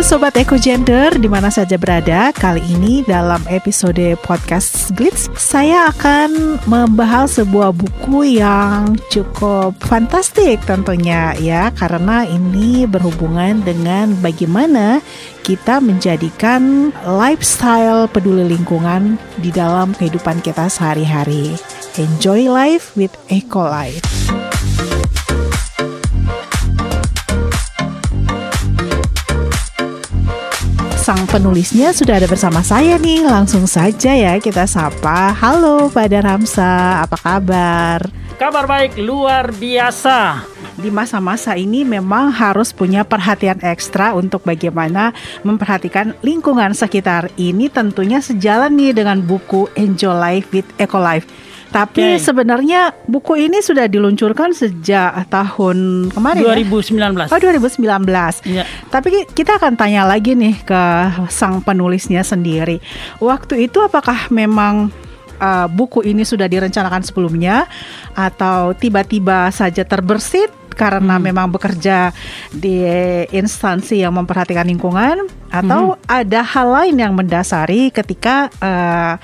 Sobat Eko Gender di mana saja berada. Kali ini dalam episode podcast Glitz, saya akan membahas sebuah buku yang cukup fantastik tentunya ya karena ini berhubungan dengan bagaimana kita menjadikan lifestyle peduli lingkungan di dalam kehidupan kita sehari-hari. Enjoy life with Eco Life. Sang penulisnya sudah ada bersama saya nih. Langsung saja ya kita sapa. Halo pada Ramsa, apa kabar? Kabar baik, luar biasa. Di masa-masa ini memang harus punya perhatian ekstra untuk bagaimana memperhatikan lingkungan sekitar. Ini tentunya sejalan nih dengan buku Enjoy Life with Eco Life tapi okay. sebenarnya buku ini sudah diluncurkan sejak tahun kemarin 2019. Ya? Oh 2019. Ya. Tapi kita akan tanya lagi nih ke sang penulisnya sendiri. Waktu itu apakah memang uh, buku ini sudah direncanakan sebelumnya atau tiba-tiba saja terbersit karena hmm. memang bekerja di instansi yang memperhatikan lingkungan atau hmm. ada hal lain yang mendasari ketika uh,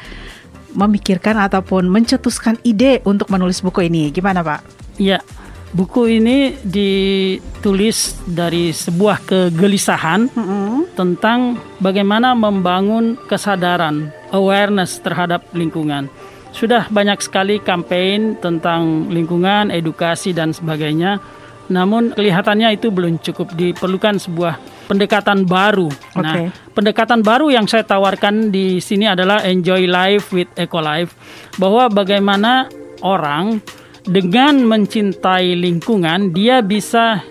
memikirkan ataupun mencetuskan ide untuk menulis buku ini. Gimana Pak? Ya, buku ini ditulis dari sebuah kegelisahan mm -hmm. tentang bagaimana membangun kesadaran, awareness terhadap lingkungan. Sudah banyak sekali kampanye tentang lingkungan, edukasi dan sebagainya. Namun kelihatannya itu belum cukup diperlukan sebuah pendekatan baru. Okay. Nah, pendekatan baru yang saya tawarkan di sini adalah enjoy life with eco life bahwa bagaimana orang dengan mencintai lingkungan dia bisa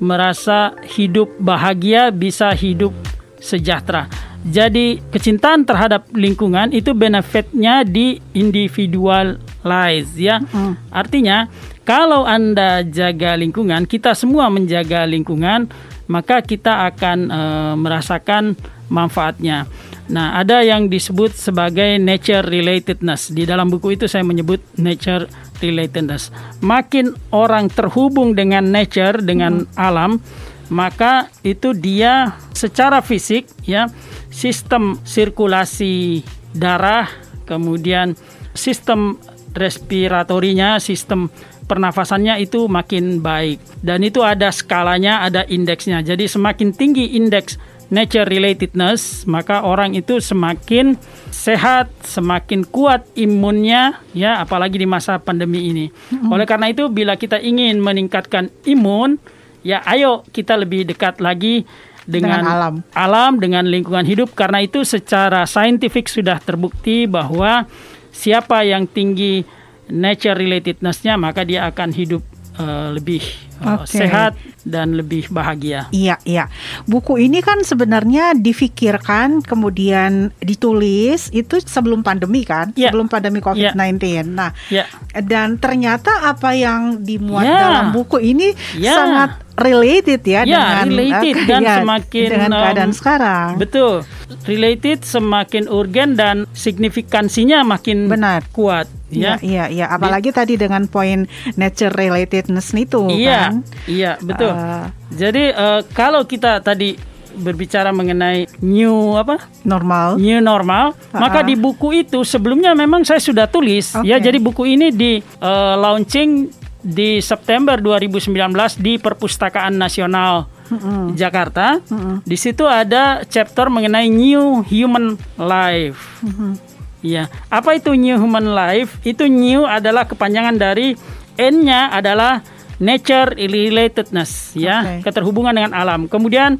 merasa hidup bahagia, bisa hidup sejahtera. Jadi kecintaan terhadap lingkungan itu benefitnya di individualize ya. Hmm. Artinya kalau Anda jaga lingkungan, kita semua menjaga lingkungan, maka kita akan e, merasakan manfaatnya. Nah, ada yang disebut sebagai nature relatedness. Di dalam buku itu saya menyebut nature relatedness. Makin orang terhubung dengan nature, dengan hmm. alam, maka itu dia secara fisik ya, sistem sirkulasi darah, kemudian sistem respiratorinya, sistem pernafasannya itu makin baik. Dan itu ada skalanya, ada indeksnya. Jadi semakin tinggi indeks nature relatedness, maka orang itu semakin sehat, semakin kuat imunnya ya, apalagi di masa pandemi ini. Mm-hmm. Oleh karena itu bila kita ingin meningkatkan imun, ya ayo kita lebih dekat lagi dengan, dengan alam. alam dengan lingkungan hidup karena itu secara saintifik sudah terbukti bahwa siapa yang tinggi nature relatednessnya maka dia akan hidup uh, lebih uh, okay. sehat dan lebih bahagia. Iya, iya. Buku ini kan sebenarnya difikirkan kemudian ditulis itu sebelum pandemi kan, ya. sebelum pandemi COVID-19. Ya. Nah, ya. dan ternyata apa yang dimuat ya. dalam buku ini ya. sangat related ya, ya dengan related uh, dan ya, semakin dengan keadaan um, sekarang. Betul. Related semakin urgen dan signifikansinya makin benar kuat. Ya, iya, iya, apalagi Di, tadi dengan poin nature relatedness itu iya, kan. Iya, betul. Uh, Jadi uh, kalau kita tadi berbicara mengenai new apa normal new normal uh-huh. maka di buku itu sebelumnya memang saya sudah tulis okay. ya jadi buku ini di uh, launching di September 2019 di Perpustakaan Nasional uh-huh. Jakarta uh-huh. di situ ada chapter mengenai new human life uh-huh. Ya, apa itu new human life? Itu new adalah kepanjangan dari N-nya adalah nature relatedness, ya, okay. keterhubungan dengan alam. Kemudian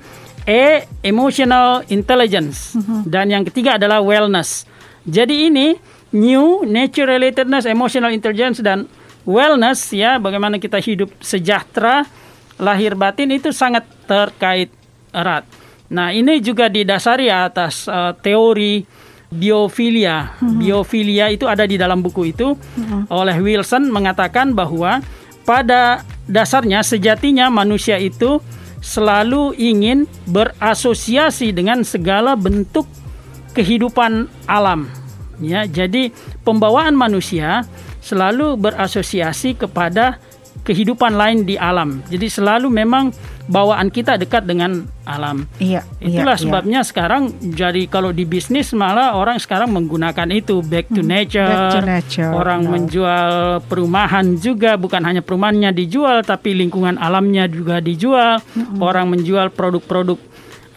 E emotional intelligence uh-huh. dan yang ketiga adalah wellness. Jadi ini new nature relatedness, emotional intelligence dan wellness ya, bagaimana kita hidup sejahtera lahir batin itu sangat terkait erat. Nah, ini juga didasari atas uh, teori biofilia. Hmm. Biofilia itu ada di dalam buku itu hmm. oleh Wilson mengatakan bahwa pada dasarnya sejatinya manusia itu selalu ingin berasosiasi dengan segala bentuk kehidupan alam. Ya, jadi pembawaan manusia selalu berasosiasi kepada kehidupan lain di alam. Jadi selalu memang bawaan kita dekat dengan alam. Iya. Itulah iya, sebabnya iya. sekarang jadi kalau di bisnis malah orang sekarang menggunakan itu back to nature. Back to nature. Orang no. menjual perumahan juga bukan hanya perumahannya dijual tapi lingkungan alamnya juga dijual. Mm-hmm. Orang menjual produk-produk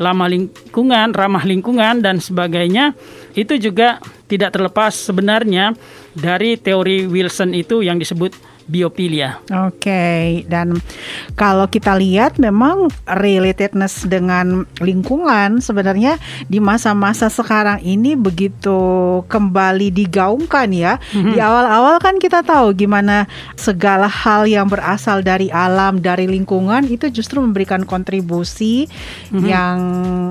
lama lingkungan, ramah lingkungan dan sebagainya. Itu juga tidak terlepas sebenarnya dari teori Wilson itu yang disebut biopilia. Oke, okay. dan kalau kita lihat memang relatedness dengan lingkungan sebenarnya di masa-masa sekarang ini begitu kembali digaungkan ya. Mm-hmm. Di awal-awal kan kita tahu gimana segala hal yang berasal dari alam, dari lingkungan itu justru memberikan kontribusi mm-hmm. yang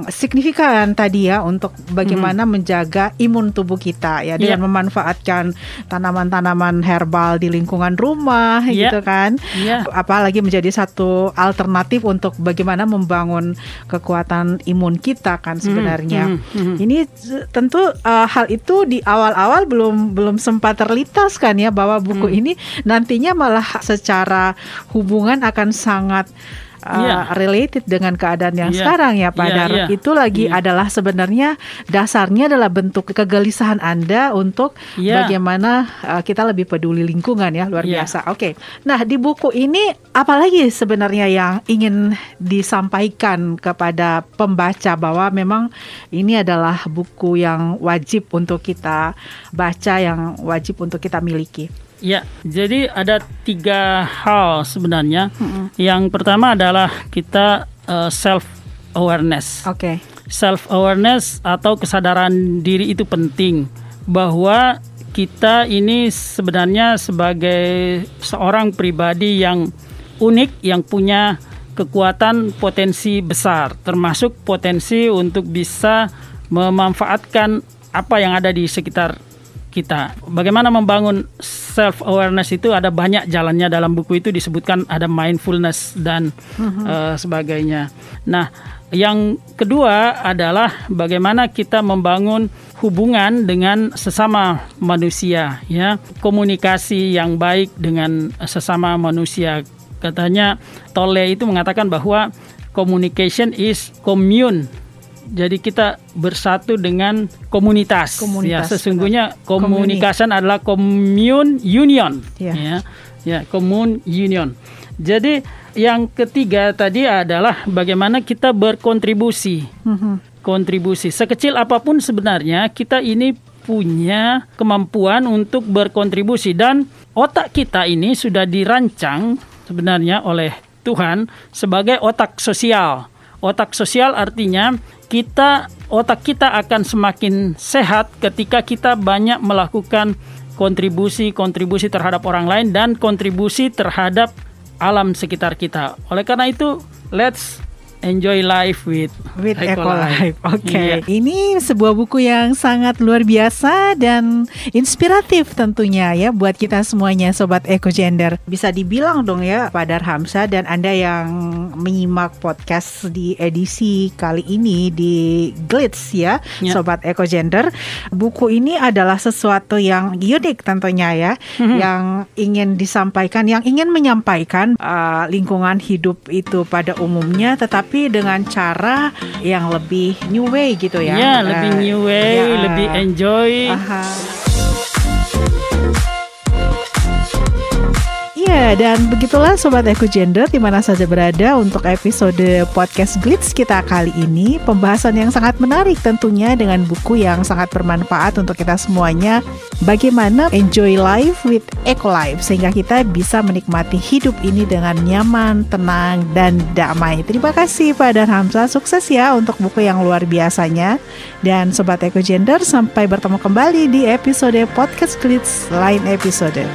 signifikan tadi ya untuk bagaimana mm-hmm. menjaga imun tubuh kita ya dengan yeah. memanfaatkan tanaman-tanaman herbal di lingkungan rumah rumah yeah. gitu kan. Yeah. Apalagi menjadi satu alternatif untuk bagaimana membangun kekuatan imun kita kan hmm, sebenarnya. Mm, mm, mm. Ini tentu uh, hal itu di awal-awal belum belum sempat terlintas kan ya bahwa buku mm. ini nantinya malah secara hubungan akan sangat uh, yeah. related dengan keadaan yang yeah. sekarang ya Pak yeah, Dar. Yeah. Itu lagi yeah. adalah sebenarnya dasarnya adalah bentuk kegelisahan Anda untuk yeah. bagaimana uh, kita lebih peduli lingkungan ya luar yeah. biasa. Oke. Okay. Nah, di buku ini apalagi sebenarnya yang ingin disampaikan kepada pembaca bahwa memang ini adalah buku yang wajib untuk kita baca yang wajib untuk kita miliki. Ya, jadi ada tiga hal sebenarnya. Mm-hmm. Yang pertama adalah kita uh, self awareness. Oke. Okay. Self awareness atau kesadaran diri itu penting bahwa kita ini sebenarnya sebagai seorang pribadi yang unik yang punya kekuatan potensi besar termasuk potensi untuk bisa memanfaatkan apa yang ada di sekitar kita. Bagaimana membangun self awareness itu ada banyak jalannya dalam buku itu disebutkan ada mindfulness dan uh-huh. uh, sebagainya. Nah, yang kedua adalah bagaimana kita membangun hubungan dengan sesama manusia ya, komunikasi yang baik dengan sesama manusia. Katanya Tolle itu mengatakan bahwa communication is commune jadi kita bersatu dengan komunitas. komunitas ya, sesungguhnya komunikasi adalah commune union. Yeah. Ya, ya, commune union. Jadi yang ketiga tadi adalah bagaimana kita berkontribusi. Mm-hmm. Kontribusi sekecil apa pun sebenarnya kita ini punya kemampuan untuk berkontribusi dan otak kita ini sudah dirancang sebenarnya oleh Tuhan sebagai otak sosial. Otak sosial artinya kita otak kita akan semakin sehat ketika kita banyak melakukan kontribusi-kontribusi terhadap orang lain dan kontribusi terhadap alam sekitar kita. Oleh karena itu, let's Enjoy Life with with Eco, Life. Oke. Okay. Iya. Ini sebuah buku yang sangat luar biasa dan inspiratif tentunya ya buat kita semuanya sobat Eco Gender. Bisa dibilang dong ya Pak Darhamsa dan Anda yang menyimak podcast di edisi kali ini di Glitz ya, ya. sobat Eco Gender. Buku ini adalah sesuatu yang unik tentunya ya, mm-hmm. yang ingin disampaikan, yang ingin menyampaikan uh, lingkungan hidup itu pada umumnya tetapi tapi dengan cara yang lebih new way gitu ya. Ya, lebih new way, ya. lebih enjoy. Aha. Iya, dan begitulah Sobat Eco Gender di mana saja berada untuk episode podcast Glitz kita kali ini. Pembahasan yang sangat menarik tentunya dengan buku yang sangat bermanfaat untuk kita semuanya. Bagaimana enjoy life with Eco Life sehingga kita bisa menikmati hidup ini dengan nyaman, tenang, dan damai. Terima kasih Pak dan Hamzah. Sukses ya untuk buku yang luar biasanya. Dan Sobat Eco Gender, sampai bertemu kembali di episode podcast Glitz lain episode.